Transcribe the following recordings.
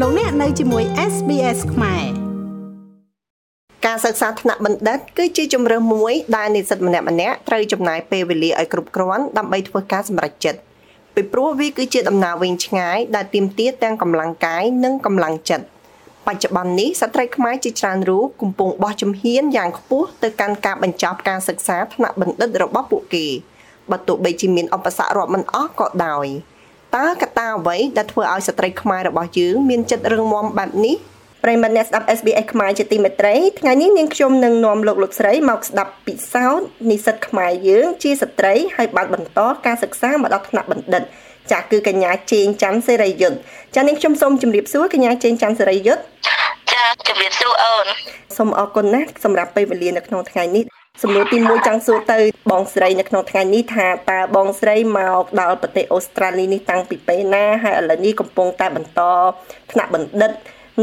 លោកអ្នកនៅជាមួយ SBS ខ្មែរការសិក្សាថ្នាក់បណ្ឌិតគឺជាជំរើសមួយដែលនិស្សិតម្នាក់ៗត្រូវចំណាយពេលវេលាឲ្យគ្រប់គ្រាន់ដើម្បីធ្វើការសម្រេចចិត្តពីព្រោះវាគឺជាដំណើរវែងឆ្ងាយដែលទាមទារទាំងកម្លាំងកាយនិងកម្លាំងចិត្តបច្ចុប្បន្ននេះស្ត្រីខ្មែរជាច្រើនរូបកំពុងបោះជំហានយ៉ាងខ្ពស់ទៅកាន់ការបញ្ចប់ការសិក្សាថ្នាក់បណ្ឌិតរបស់ពួកគេបើទោះបីជាមានឧបសគ្គរាប់មិនអស់ក៏ដោយ តើកត្តាអ្វីដែលធ្វើឲ្យស្ត្រីខ្មែររបស់យើងមានចិត្តរឹងមាំបែបនេះប្រិមត្តអ្នកស្ដាប់ SBS ខ្មែរជាទីមេត្រីថ្ងៃនេះនាងខ្ញុំនឹងនាំលោកលោកស្រីមកស្ដាប់ពិសោធន៍និស្សិតខ្មែរយើងជាស្ត្រីហើយបានបន្តការសិក្សាមកដល់ថ្នាក់បណ្ឌិតចាគឺកញ្ញាជេងច័ន្ទសេរីយុទ្ធចានាងខ្ញុំសូមជម្រាបសួរកញ្ញាជេងច័ន្ទសេរីយុទ្ធចាជម្រាបសួរអូនសូមអរគុណណាស់សម្រាប់ពេលវេលានៅក្នុងថ្ងៃនេះ សំណួរទី1ចង់សួរទៅបងស្រីនៅក្នុងថ្ងៃនេះថាតើបងស្រីមកដល់ប្រទេសអូស្ត្រាលីនេះតាំងពីពេលណាហើយឥឡូវនេះកំពុងតែបន្តថ្នាក់បណ្ឌិត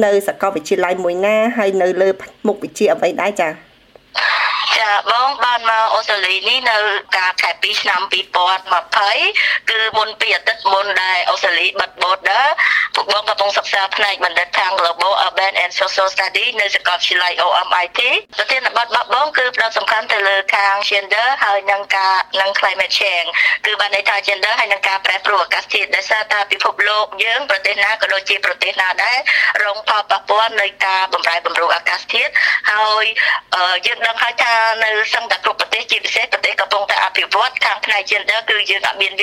នៅសាកលវិទ្យាល័យមួយណាហើយនៅលើមុខវិជ្ជាអ្វីដែរចា៎ ចាបងបានមកអូស្ត្រាលីនេះនៅកាលខែ2ឆ្នាំ2020គឺមុនពីអាទិត្យមុនដែលអូស្ត្រាលីបិទ border ពួកបងកំពុងសិក្សាផ្នែកបណ្ឌិតខាង Global Urban and Social Study នៅសាកលវិទ្យាល័យ OMIT ប្រធានបទរបស់បងគឺផ្ដោតសំខាន់ទៅលើខាង gender ហើយនិងការនិង climate change គឺបានន័យថា gender ហើយនិងការប្រែប្រួលអាកាសធាតុដោយសារតែពិភពលោកយើងប្រទេសណាក៏ដូចជាប្រទេសណាដែររងផលប៉ះពាល់នៃការបម្រែបម្រួលអាកាសធាតុហើយយើងដឹងហើយថានៅសឹងតែគ្រប់ប្រទេសជាពិសេសប្រទេសកំពុងតែអភិវឌ្ឍខាងផ្នែក gender គឺយើងអត់មាន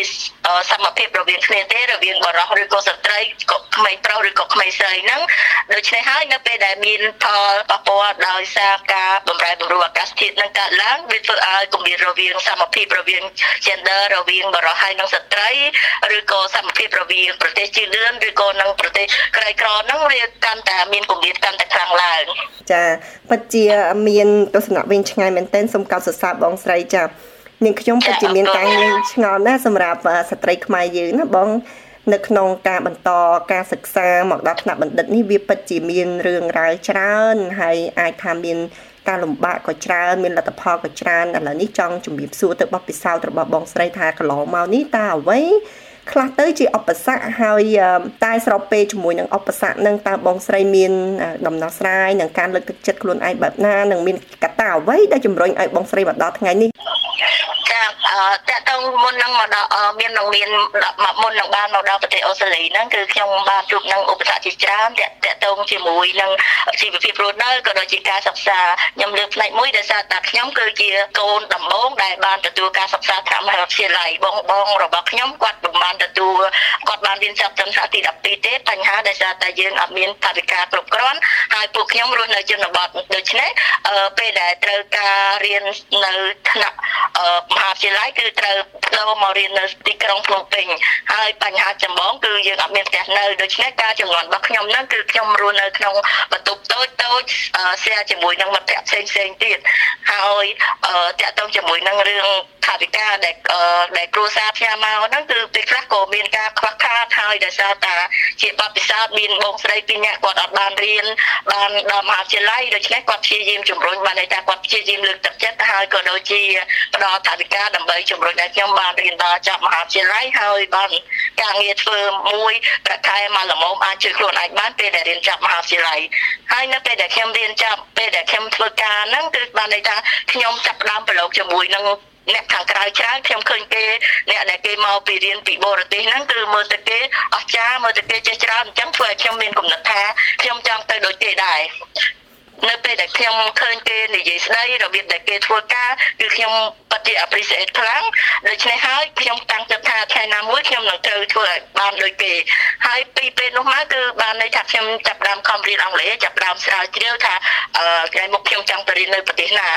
សមភាពរវាងគ្នាទេរវាងបរិសុទ្ធឬក៏ស្ត្រីក៏ក្មេងប្រុសឬក៏ក្មេងស្រីហ្នឹងដូច្នេះហើយនៅពេលដែលមានផលប៉ះពាល់ដោយសារការបំរែបំរួលអាកាសធាតុនឹងកើតឡើងវាធ្វើឲ្យគម្លាតរវាងសមភាពរវាង gender រវាងបរិសុទ្ធហើយនិងស្ត្រីឬក៏សមភាពរវាងប្រទេសជាលឿនឬក៏នឹងប្រទេសក្រីក្រហ្នឹងវាកាន់តែមានគម្លាតកាន់តែខ្លាំងឡើងចាពិតជាមានទស្សនៈវិញឆ្ងាយមែនទែនសូមកោតសរសើរបងស្រីចានាងខ្ញុំពិតជាមានការងារឆ្ងល់ណាស់សម្រាប់ស្ត្រីខ្មែរយើងណាបងនៅក្នុងការបន្តការសិក្សាមកដល់ថ្នាក់បណ្ឌិតនេះវាពិតជាមានរឿងរ៉ាវច្រើនហើយអាចថាមានការលំបាកក៏ច្រើនមានលទ្ធផលក៏ច្រើនឥឡូវនេះចង់ជំរាបសួរទៅបបពិសោធន៍របស់បងស្រីថាកន្លងមកនេះតើអ្វី ខ្លះទៅជាឧបសគ្គហើយតែស្របពេលជាមួយនឹងឧបសគ្គនឹងតើបងស្រីមានដំណោះស្រាយនឹងការលើកទឹកចិត្តខ្លួនឯងបែបណានឹងមានកត្តាអ្វីដែលជំរុញឲ្យបងស្រីមកដល់ថ្ងៃនេះ ចាតើតើមុននឹងមកដល់មាននឹងមានមុននឹងបានមកដល់ប្រទេសអូស្ត្រាលីហ្នឹងគឺខ្ញុំបានជួបនឹងឧបសគ្គជាច្រើនតើតើតជាមួយនឹងជីវភាពរស់នៅក៏ដូចជាការសិក្សាខ្ញុំលើកផ្នែកមួយដែលថាតាខ្ញុំគឺជាកូនដំបងដែលបានទទួលការសិក្សាតាមមហាវិទ្យាល័យបងបងរបស់ខ្ញុំគាត់មិនបានទទួលគាត់បានរៀនចប់ត្រឹមថ្នាក់ទី12ទេបញ្ហាដោយសារតែយើងអត់មានថវិកាគ្រប់គ្រាន់ហើយពួកខ្ញុំរស់នៅជនបទដូច្នេះពេលដែលត្រូវការរៀននៅថ្នាក់មហាវិទ្យាល័យគឺត្រូវចូលមករៀននៅទីក្រុងភ្នំពេញហើយបញ្ហាចម្បងគឺយើងអត់មានផ្ទះនៅដូច្នេះការចំនួនរបស់ខ្ញុំហ្នឹងគឺខ្ញុំរស់នៅក្នុងបន្ទប់តូចតូចសែជាមួយនឹងមិត្តភ័ក្តិផ្សេងផ្សេងទៀតហើយតាក់ទងជាមួយនឹងរឿងថាវិការដែលដែលគ្រួសារផ្ញើមកហ្នឹងគឺពេលខ្លះក៏មានការខ្វះខាតហើយដោយសារតាជាបទពិសោធន៍មានបងស្រីពីរនាក់គាត់អត់បានរៀនបានដល់មហាវិទ្យាល័យដូច្នេះគាត់ព្យាយាមជំរុញបានន័យថាគាត់ព្យាយាមលើកទឹកចិត្តហើយក៏ដូចជាផ្ដល់ថវិកាដើម្បីជំរុញឲ្យខ្ញុំបានរៀនដល់ចប់មហាវិទ្យាល័យហើយបានការងារធ្វើមួយប្រាក់ខែមកល្មមអាចជួយខ្លួនឯងបានពេលដែលរៀនចប់មហាវិទ្យាល័យហើយនៅពេលដែលខ្ញុំរៀនចប់ពេលដែលខ្ញុំធ្វើការហ្នឹងគឺបានន័យថាខ្ញុំចាប់ផ្ដើមប្រឡូកជាមួយនឹងអ្នកខាងក្រៅច្រើនខ្ញុំឃើញគេអ្នកដែលគេមកពីរៀនពីបរទេសហ្នឹងគឺមើលទៅគេអស្ចារ្យមើលទៅគេចេះច្រើនអញ្ចឹងធ្វើឲ្យខ្ញុំមានគំនិតថាខ្ញុំចង់ទៅដូចគេដែរ នៅពេលដែលខ្ញុំឃើញគេនិយាយស្ដីរបៀបដែលគេធ្វើការគឺខ្ញុំពិតជា appreciate ខ្លាំងដូច្នេះហើយខ្ញុំតាំងចិត្តថាថ្ងៃណាមួយខ្ញុំនឹងត្រូវធ្វើឲ្យបានដូចគេហើយពីពេលនោះមកគឺបានន័យថាខ្ញុំចាប់ដើមខំរៀនអង់គ្លេសចាប់ដើមស្រាវជ្រាវថាថ្ងៃមុខខ្ញុំចង់ទៅរៀននៅប្រទេសណា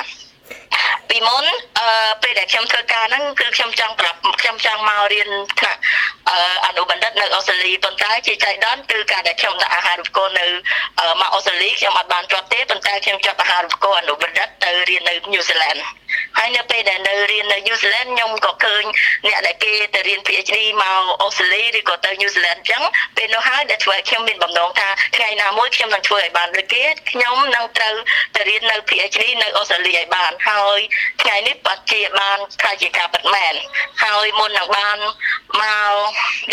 ពីមុនអឺពេលដែលខ្ញុំធ្វើការហ្នឹងគឺខ្ញុំចង់ប្រាប់ខ្ញុំចង់មករៀនថ្នាក់អឺអនុបណ្ឌិតនៅអូស្ត្រាលីប៉ុន្តែជាចៃដន្យគឺការដែលខ្ញុំដាក់អាហារូបករណ៍នៅមកអូស្ត្រាលីខ្ញុំអត់បានជាប់ទេប៉ុន្តែខ្ញុំចាប់អាហារូបករណ៍អនុបណ្ឌិតទៅរៀននៅញូហ្សេឡង់ ហើយនៅពេលដែលនៅរៀននៅ New Zealand ខ្ញុំក៏ឃើញអ្នកដែលគេទៅរៀន PhD មកអូស្ត្រាលីឬក៏ទៅ New Zealand អញ្ចឹងពេលនោះហើយដែលធ្វើឲ្យខ្ញុំមានបំណងថាថ្ងៃណាមួយខ្ញុំនឹងធ្វើឲ្យបានដូចគេខ្ញុំនឹងត្រូវទៅរៀននៅ PhD នៅអូស្ត្រាលីឲ្យបានហើយថ្ងៃនេះបាត់ជាបានខ្លាចជាការពិតមែនហើយមុននឹងបានមក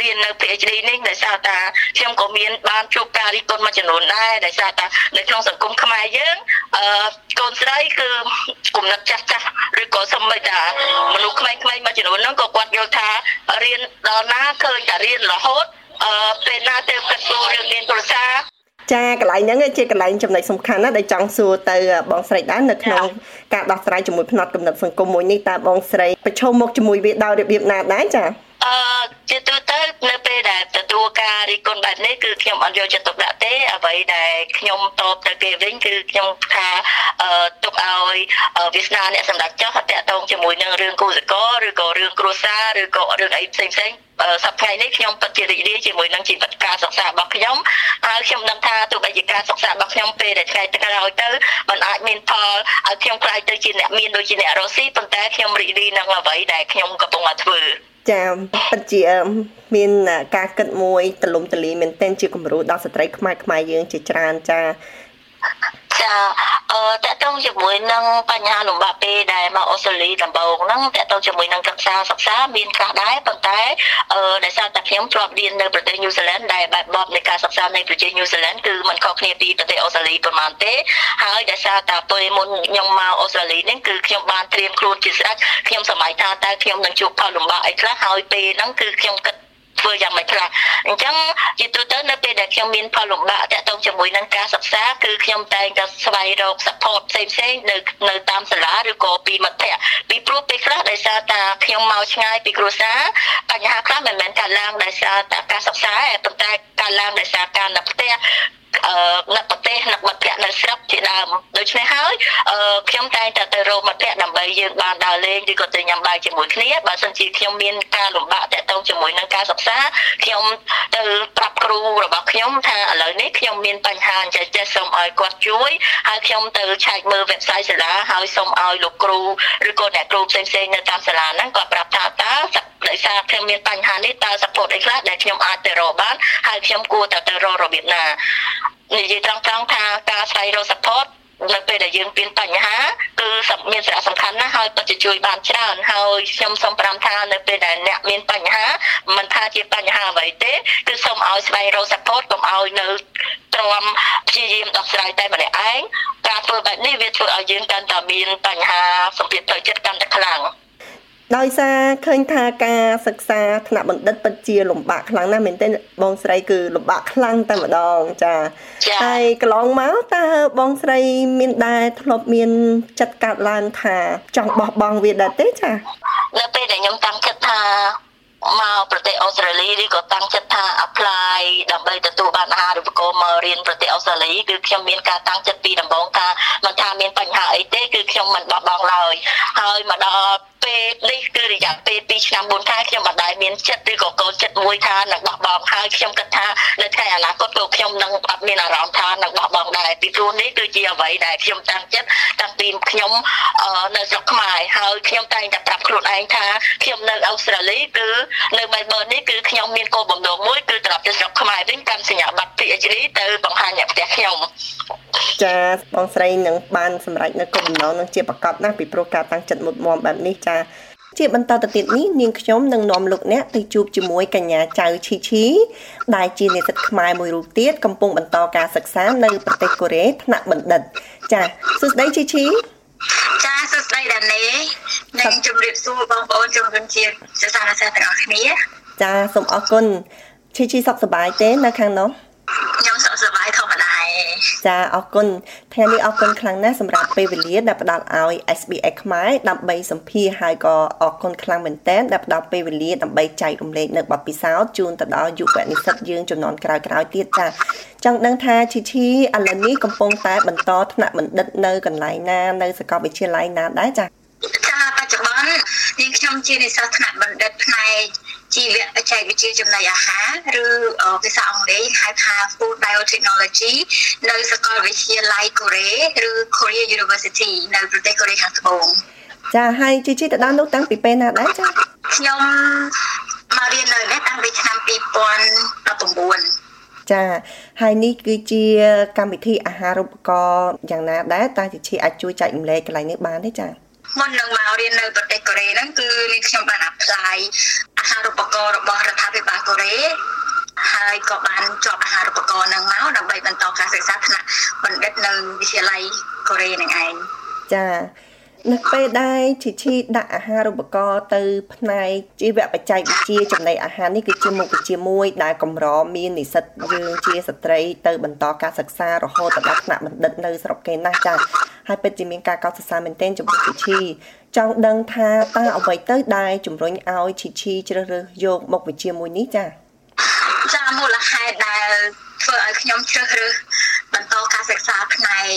រៀននៅ PhD នេះដោយសារតាខ្ញុំក៏មានបានជួបការរិះគន់មួយចំនួនដែរដោយសារតានៅក្នុងសង្គមខ្មែរយើងអឺកូនស្រីគឺគំនិតចាស់ចាស់ឬក៏សម្បីតាមនុស្សក្មេងៗមួយចំនួនហ្នឹងក៏គាត់យល់ថារៀនដល់ណាឃើញតែរៀនរហូតអឺពេលណាទៅគិតគូររឿងមានគ្រួសារចាកន្លែងហ្នឹងជាកន្លែងចំណុចសំខាន់ណាស់ដែលចង់សួរទៅបងស្រីដែរនៅក្នុងការដោះស្រាយជាមួយផ្នត់កំណត់សង្គមមួយនេះតើបងស្រីប្រឈមមុខជាមួយវាដោយរបៀបណាដែរចាអឺ ជាទូទៅនៅពេលដែលទទួលការរីកគុណបែបនេះគឺខ្ញុំអត់យកចិត្តទុកដាក់ទេអ្វីដែលខ្ញុំតបទៅគេវិញគឺខ្ញុំថាអឺទុកឲ្យវាសនាអ្នកសម្ដេចចោះតាក់ទងជាមួយនឹងរឿងគូសកលឬក៏រឿងគ្រួសារឬក៏រឿងអីផ្សេងផ្សេងសប្តាហ៍នេះខ្ញុំពិតជារីករាយជាមួយនឹងជីវិតការសិក្សារបស់ខ្ញុំហើយខ្ញុំដឹងថាទោះបីជាការសិក្សារបស់ខ្ញុំពេលដែលថ្ងៃទៅក្រោយទៅมันអាចមានផលឲ្យខ្ញុំខ្លាយទៅជាអ្នកមានដូចជាអ្នករស់ស៊ីប៉ុន្តែខ្ញុំរីករាយនឹងអ្វីដែលខ្ញុំកំពុងតែធ្វើ ចាពិតជាមានការគិតមួយទលំទលាយមែនទែនជាគំរូដល់ស្ត្រីខ្មែរខ្មែរយើងជាច្រើនចាចា អឺតកតងជាមួយនឹងបញ្ហាលំបាកពេលដែលមកអូស្ត្រាលីដំបូងហ្នឹងតកតងជាមួយនឹងសិក្សាសិក្សាមានខ្លះដែរប៉ុន្តែអឺដោយសារតែខ្ញុំធ្លាប់រៀននៅប្រទេសញូហ្សេឡង់ដែលបែបបបនៃការសិក្សានៅប្រទេសញូហ្សេឡង់គឺมันខុសគ្នាពីប្រទេសអូស្ត្រាលីប្រហែលទេហើយដោយសារតែពេលមុនខ្ញុំមកអូស្ត្រាលីនេះគឺខ្ញុំបានត្រៀមខ្លួនជាស្រេចខ្ញុំសម័យថាតើខ្ញុំនឹងជួបផលលំបាកអីខ្លះហើយពេលហ្នឹងគឺខ្ញុំគិត ធ្វើយ៉ាងម៉េចខ្លះអញ្ចឹងជាទូទៅនៅពេលដែលខ្ញុំមានផលលំបាកតាក់ទងជាមួយនឹងការសិក្សាគឺខ្ញុំតែងតែស្វែងរក support ផ្សេងផ្សេងនៅនៅតាមសាលាឬក៏ពីមិត្តភ័ក្តិពីព្រោះពេលខ្លះដោយសារតាខ្ញុំមកឆ្ងាយពីគ្រួសារបញ្ហាខ្លះមិនមែនកើតឡើងដោយសារតែការសិក្សាទេប៉ុន្តែកើតឡើងដោយសារការនៅផ្ទះ អឺនៅប្រទេសនៅមិត្តភ័ក្តិនៅស្រុកជាដើមដូច្នេះហើយអឺខ្ញុំតែងតែទៅរកមិត្តភ័ក្តិដើម្បីយើងបានដើរលេងឬក៏ទៅញ៉ាំបាយជាមួយគ្នាបើសិនជាខ្ញុំមានការលំបាកតាក់ទងជាមួយនឹងការសិក្សាខ្ញុំទៅប្រាប់គ្រូរបស់ខ្ញុំថាឥឡូវនេះខ្ញុំមានបញ្ហាអញ្ចឹងចេះសូមឲ្យគាត់ជួយហើយខ្ញុំទៅឆែកមើល website សាលាហើយសូមឲ្យលោកគ្រូឬក៏អ្នកគ្រូផ្សេងៗនៅតាមសាលាហ្នឹងគាត់ប្រាប់ថាតើ ដោយសារខ្ញុំមានបញ្ហានេះតើ support អីខ្លះដែលខ្ញុំអាចទៅរកបានហើយខ្ញុំគួរតែទៅរករបៀបណានិយាយត្រង់ត្រង់ថាការស្វែងរក support នៅពេលដែលយើងមានបញ្ហាគឺមានសារៈសំខាន់ណាស់ហើយពិតជាជួយបានច្រើនហើយខ្ញុំសូមប្រាំថានៅពេលដែលអ្នកមានបញ្ហាមិនថាជាបញ្ហាអ្វីទេគឺសូមឲ្យស្វែងរក support កុំឲ្យនៅទ្រាំព្យាយាមដោះស្រាយតែម្នាក់ឯងការធ្វើបែបនេះវាធ្វើឲ្យយើងកាន់តែមានបញ្ហាសម្ពាធផ្លូវចិត្តកាន់តែខ្លាំង ដោយសារឃើញថាការសិក្សាថ្នាក់បណ្ឌិតពិតជាលំបាកខ្លាំងណាស់មែនទែនបងស្រីគឺលំបាកខ្លាំងតែម្ដងចាហើយកន្លងមកតើបងស្រីមានដែរធ្លាប់មានចិត្តកាត់ឡើងថាចង់បោះបង់វាដែរទេចានៅពេលដែលខ្ញុំតាំងចិត្តថាមកប្រទេសអូស្ត្រាលីឬក៏តាំងចិត្តថា apply ដើម្បីទទួលបានអាហារូបករណ៍មករៀនប្រទេសអូស្ត្រាលីគឺខ្ញុំមានការតាំងចិត្តពីដំបូងថាមិនថាមានបញ្ហាអីទេគឺខ្ញុំមិនបោះបង់ឡើយហើយមកដល់ ពេលនេះគឺរយៈពេល2ឆ្នាំ4ខែខ្ញុំមិនដែលមានចិត្តឬក៏កូនចិត្តមួយថានឹងបោះបង់ហើយខ្ញុំគិតថានៅថ្ងៃអនាគតពួកខ្ញុំនឹងអត់មានអារម្មណ៍ថានឹងបោះបង់ដែរពីព្រោះនេះគឺជាអ្វីដែលខ្ញុំតាំងចិត្តតាំងពីខ្ញុំនៅស្រុកខ្មែរហើយខ្ញុំតែងតែប្រាប់ខ្លួនឯងថាខ្ញុំនៅអូស្ត្រាលីគឺនៅមែលប៊ននេះគឺខ្ញុំមានគោលបំណងមួយគឺត្រឡប់ទៅស្រុកខ្មែរវិញកាន់សញ្ញាបត្រ PhD ទៅបង្ហាញអ្នកផ្ទះខ្ញុំចាបងស្រីនឹងបានសម្រេចនៅគោលបំណងនឹងជាប្រកបណាស់ពីព្រោះការតាំងចិត្តមុតមមបែបនេះចាជាបន្តទៅទៀតនេះនាងខ្ញុំនឹងនាំលោកអ្នកទៅជួបជាមួយកញ្ញាចៅឈីឈីដែលជានិស្សិតខ្មែរមួយរូបទៀតកំពុងបន្តការសិក្សានៅប្រទេសកូរ៉េថ្នាក់បណ្ឌិត ចាសួស្តីឈីឈីចាសួស្តីដានីនិងជម្រាបសួរបងប្អូនជំនុំជាតិសិស្សានុសិស្សទាំងអស់គ្នាចាសូមអរគុណឈីឈីសុខសប្បាយទេនៅខាងនោះខ្ញុំសុខសប្បាយធម្មតា ចាអរគុណថ្ងៃនេះអរគុណខ្លាំងណាស់សម្រាប់ពេលវេលាដែលផ្ដល់ឲ្យ SBX ខ្មែរដើម្បីសម្ភាសហើយក៏អរគុណខ្លាំងមែនទែនដែលផ្ដល់ពេលវេលាដើម្បីចែករំលែកនៅបទពិសោធន៍ជូនទៅដល់យុវនិស្សិតយើងចំនួនក្រោយៗទៀតចាចង់ដឹងថាឈីឈីឥឡូវនេះកំពុងតែបន្តថ្នាក់បណ្ឌិតនៅកន្លែងណានៅសាកលវិទ្យាល័យណាដែរចាចាបច្ចុប្បន្ននាងខ្ញុំជានិស្សិតថ្នាក់បណ្ឌិតផ្នែក ជីវបច្ចេកវិទ្យាចំណីអាហារឬភាសាអង់គ្លេសហៅថា Food Biotechnology នៅសាកលវិទ្យាល័យកូរ៉េឬ Korea University នៅប្រទេសកូរ៉េខាងត្បូងចាហើយជីជីទៅដល់នោះតាំងពីពេលណាដែរចាខ្ញុំមករៀននៅនេះតាំងពីឆ្នាំ2019ចាហើយនេះគឺជាកម្មវិធីអាហារូបករណ៍យ៉ាងណាដែរតើជាឈីអាចជួយចែករំលែកកន្លែងនេះបានទេចា មុននឹងមករៀននៅប្រទេសកូរ៉េហ្នឹងគឺនេះខ្ញុំបាន apply អាហារូបករណ៍របស់រដ្ឋាភិភិបាលកូរ៉េហើយក៏បានជាប់អាហារូបករណ៍នឹងមកដើម្បីបន្តការសិក្សាថ្នាក់បណ្ឌិតនៅវិទ្យាល័យកូរ៉េនឹងឯងចា នៅពេលដែលជីឈីដាក់អាហារូបករណ៍ទៅផ្នែកជីវៈបច្ចេកវិទ្យាចំណីអាហារនេះគឺជាមុខវិជ្ជាមួយដែលកម្រមាននិស្សិតយើងជាស្ត្រីទៅបន្តការសិក្សារហូតដល់ថ្នាក់បណ្ឌិតនៅស្រុកគេណាស់ចាហើយពិតជាមានការកោតសរសើរមែនទែនចំពោះជីឈីចង់ដឹងថាតើអ្វីទៅដែលជំរុញឲ្យជីឈីជ្រើសរើសយកមុខវិជ្ជាមួយនេះចាចាមូលហេតុដែលធ្វើឲ្យខ្ញុំជ្រើសរើសបន្តការសិក្សាផ្នែក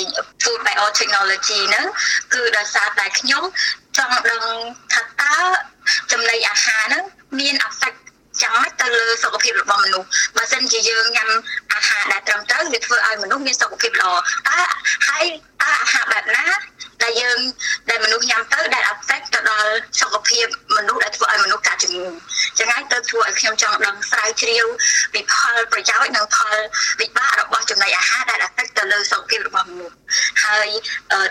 Food Biotechnology ហ្នឹងគឺដោយសារតែខ្ញុំចង់ដឹងថាតើចំណីអាហារហ្នឹងមាន effect ចាំមិនទៅលើសុខភាពរបស់មនុស្សបើសិនជាយើងញ៉ាំអាហារដែលត្រឹមត្រូវវាធ្វើឲ្យមនុស្សមានសុខភាពល្អតើហើយតើអាហារបែបណាដែលយើងដែលមនុស្សញ៉ាំទៅដែល affect ទៅដល់សុខភាពមនុស្សដែលធ្វើឲ្យមនុស្សកើតជំងឺចឹងហើយទៅធ្វើឲ្យខ្ញុំចង់ដឹងស្រាវជ្រាវពីផលប្រយោជន៍និងផលវិបាករបស់ចំណីអាហារដែល affect ទៅលើសុខភាពរបស់មនុស្ស ហើយ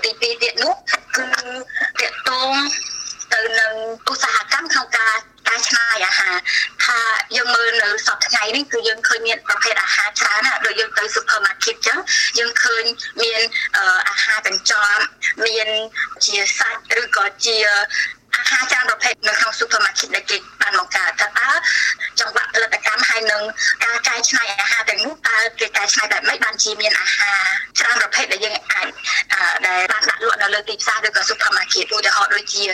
ទី2ទៀតនោះគឺតកតងទៅនឹងឧស្សាហកម្មក្នុងការកែច្នៃអាហារថាយើងមើលនៅសប្តាហ៍ថ្ងៃនេះគឺយើងឃើញមានប្រភេទអាហារច្រើនណាស់ដូចយើងទៅ supermarket ចឹងយើងឃើញមានអាហារកញ្ចប់មានជាសាច់ឬក៏ជាអាហារច្រើនប្រភេទនៅក្នុង supermarket ដែលគេបានបង្កើតថាតើចង្វាក់ផលិតកម្មហើយនឹងការកែច្នៃអាហារទាំងនោះតើគេកែច្នៃបែបម៉េចបានជាមានអាហារច្រើនប្រភេទដែលយើងអាចដែលបា នដាក់លក់នៅលើទីផ្សារឬក៏ supermarket ឧទាហរណ៍ដូចជា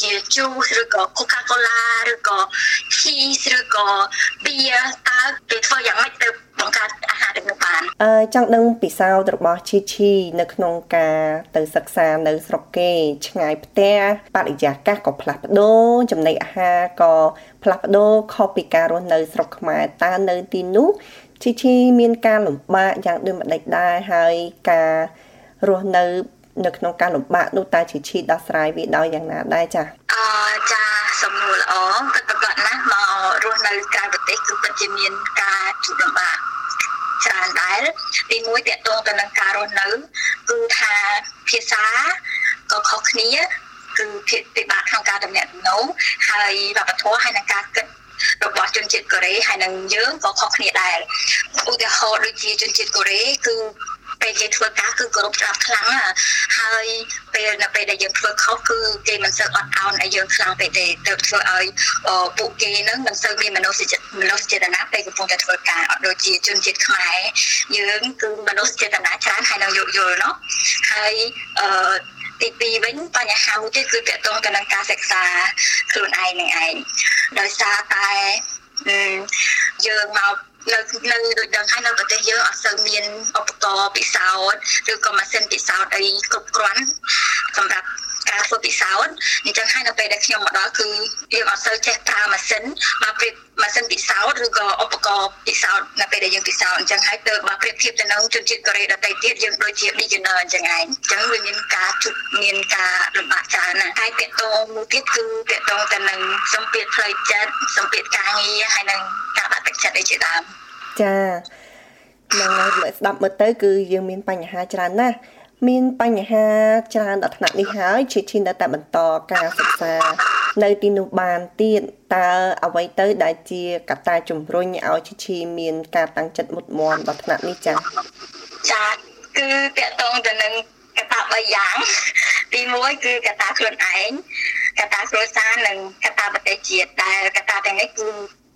ជា juice ឬក៏ Coca-Cola ឬក៏ cheese ឬក៏ beer តើគេធ្វើយ៉ាងម៉េចទៅបង្កើតអាហារទាំងនោះបានអឺចង់ដឹងពិសោធន៍របស់ឈីឈីនៅក្នុងការទៅសិក្សានៅស្រុកគេ ឆ្ងាយផ្ទះបរិយាកាសក៏ផ្លាស់ប្ដូរចំណីអាហារក៏ផ្លាស់ប្ដូរខុសពីការរស់នៅស្រុកខ្មែរតើនៅទីនោះឈីឈីមានការលំបាកយ៉ាងដូចម្ដេចដែរហើយការរស់នៅ នៅក្នុងការលំបាកនោះតើឈីឈីដោះស្រាយវាដោយយ៉ាងណាដែរចា៎អឺចាសំណួរល្អគិតប្រកបណាស់មករស់នៅក្រៅប្រទេសគឺពិតជាមានការជួបលំបាកច្រើនដែរទីមួយតកតងទៅនឹងការរស់នៅគឺថាភាសាក៏ខុសគ្នាគឺពិបាកក្នុងការតំណាក់តំណងហើយវប្បធម៌ហើយនឹងការគិតរបស់ជនជាតិកូរ៉េហើយនឹងយើងក៏ខុសគ្នាដែរឧទាហរណ៍ដូចជាជនជាតិកូរ៉េគឺ ពេលយើងធ្វើការគឺគោរពច្បាប់ខ្លាំងណាហើយពេលនៅពេលដែលយើងធ្វើខុសគឺគេមិនសូវអត់ឱនឲ្យយើងខ្លាំងពេកទេទៅធ្វើឲ្យពួកគេនឹងមិនសូវមានមនុស្សមនុស្សចេតនាពេលកំពុងតែធ្វើការអត់ដូចជាជនជាតិខ្មែរយើងគឺមនុស្សចេតនាច្រើនហើយនឹងយោគយល់នោះហើយអឺទី2វិញបញ្ហាមួយទៀតគឺតកតងទៅនឹងការសិក្សាខ្លួនឯងនឹងឯងដោយសារតែយើងមក នៅនៅដូចដឹងហើយនៅប្រទេសយើងអត់សូវមានឧបករណ៍ពិសោធន៍ឬក៏ម៉ាស៊ីនពិសោធន៍អីគ្រប់គ្រាន់សម្រាប់ ការធ្វើពិសោធន៍អញ្ចឹងហើយនៅពេលដែលខ្ញុំមកដល់គឺយើងអត់សូវចេះប្រើម៉ាស៊ីនបើប្រៀបម៉ាស៊ីនពិសោធន៍ឬក៏ឧបករណ៍ពិសោធន៍នៅពេលដែលយើងពិសោធន៍អញ្ចឹងហើយទៅបើប្រៀបធៀបទៅនឹងជនជាតិកូរ៉េដទៃទៀតយើងដូចជា beginner អញ្ចឹងឯងអញ្ចឹងវាមានការជួបមានការលំបាកច្រើនណាស់ហើយតកតងមួយទៀតគឺតកតងទៅនឹងសម្ពាធផ្លូវចិត្តសម្ពាធការងារហើយនឹងការដាក់ទឹកចិត្តអីជាដើមចានឹងឲ្យស្ដាប់មើលទៅគឺយើងមានបញ្ហាច្រើនណាស់ មានបញ្ហាច្រើនដល់ថ្នាក់នេះហើយឈីឈីនៅតែបន្តការសិក្សានៅទីនោះបានទៀតតើអ្វីទៅដែលជាកត្តាជំរុញឲ្យឈីឈីមានការតាំងចិត្តមុតមមដល់ថ្នាក់នេះចា៎ចាគឺតកតងទៅនឹងកត្តា3យ៉ាង ទី1គឺកត្តាខ្លួនឯងកត្តាគ្រួសារនិងកត្តាប្រទេសជាតិដែលកត្តាទាំងនេះគឺ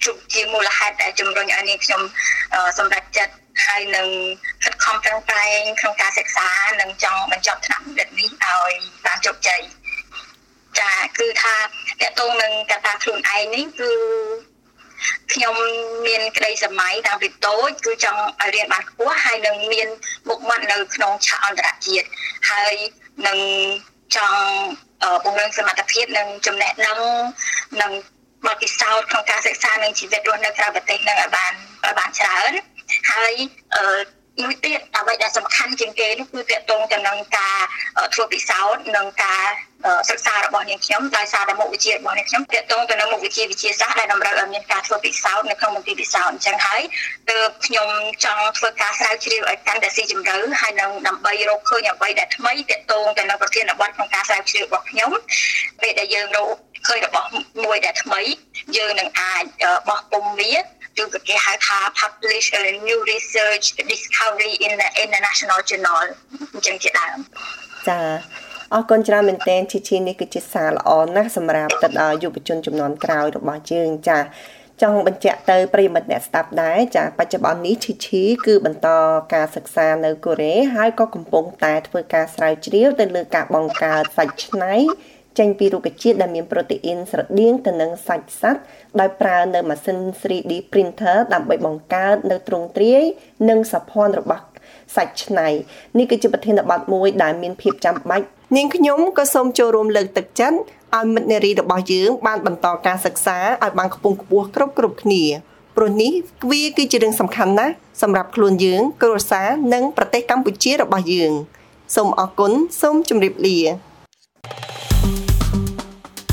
ជុំជាមូលហេតុដែលជំរុញឲ្យនាងខ្ញុំសម្រេចចិត្តហើយនឹងខិតខំប្រឹងប្រែងក្នុងការសិក្សានិងចង់បញ្ចប់ថ្នាក់បណ្ឌិតនេះឲ្យបានជោគជ័យចាគឺថាតកតងនឹងកត្តាខ្លួនឯងនេះគឺខ្ញុំមានក្តីសម័យតាំងពីតូចគឺចង់ឲ្យរៀនបានខ្ពស់ហើយនឹងមានមុខមាត់នៅក្នុងឆាកអន្តរជាតិហើយនឹងចង់ពង្រឹងសមត្ថភាពនិងចំណេះដឹងនិង បទពិសោធន៍ក្នុងការសិក្សានិងជីវិតរស់នៅក្រៅប្រទេសនឹងឲ្យបានឲ្យបានច្រើនហើយអឺមួយទៀតអ្វីដែលសំខាន់ជាងគេនោះគឺតកតងទៅនឹងការធ្វើពិសោធន៍និងការសិក្សារបស់នាងខ្ញុំដោយសារតែមុខវិជ្ជារបស់នាងខ្ញុំតកតងទៅនឹងមុខវិជ្ជាវិទ្យាសាស្ត្រដែលតម្រូវឲ្យមានការធ្វើពិសោធន៍នៅក្នុងមន្ទីរពិសោធន៍អញ្ចឹងហើយទើបខ្ញុំចង់ធ្វើការស្រាវជ្រាវឲ្យកាន់តែស៊ីជម្រៅហើយនឹងដើម្បីរកឃើញអ្វីដែលថ្មីតកតងទៅនឹងប្រធានបទក្នុងការស្រាវជ្រាវរបស់ខ្ញុំពេលដែលយើងរក ឃើញរបស់មួយដែលថ្មីយើងនឹងអាចបោះពុំវាឬក៏គេហៅថា publish a new research discovery in the international journal អញ្ចឹងជាដើមចាអរគុណច្រើនមែនទែនជីជីនេះគឺជាសារល្អណាស់សម្រាប់ទៅដល់យុវជនចំនួនក្រោយរបស់យើងចាចង់បញ្ជាក់ទៅប្រិមិត្តអ្នកស្ដាប់ដែរចាបច្ចុប្បន្ននេះឈីឈីគឺបន្តការសិក្សានៅកូរ៉េហើយក៏កំពុងតែធ្វើការស្រាវជ្រាវទៅលើការបង្កើតសាច់ឆ្នៃ ចេញពីរុក្ខជាតិដែលមានប្រូតេអ៊ីនស្រដៀងទៅនឹងសាច់សត្វដោយប្រើនៅម៉ាស៊ីន 3D printer ដើម្បីបង្កើតនៅទ្រង់ទ្រាយនិងសោភ័ណរបស់សាច់ឆ្នៃនេះគឺជាប្រធានបទមួយដែលមានភាពចាំបាច់នាងខ្ញុំក៏សូមចូលរួមលើកទឹកចិត្តឲ្យមិត្តនារីរបស់យើងបានបន្តការសិក្សាឲ្យបានខ្ពង់ខ្ពស់គ្រប់គ្រប់គ្នាព្រោះនេះវាគឺជារឿងសំខាន់ណាស់សម្រាប់ខ្លួនយើង គ្រួសារនិងប្រទេសកម្ពុជារបស់យើង សូមអរគុណសូមជម្រាបលា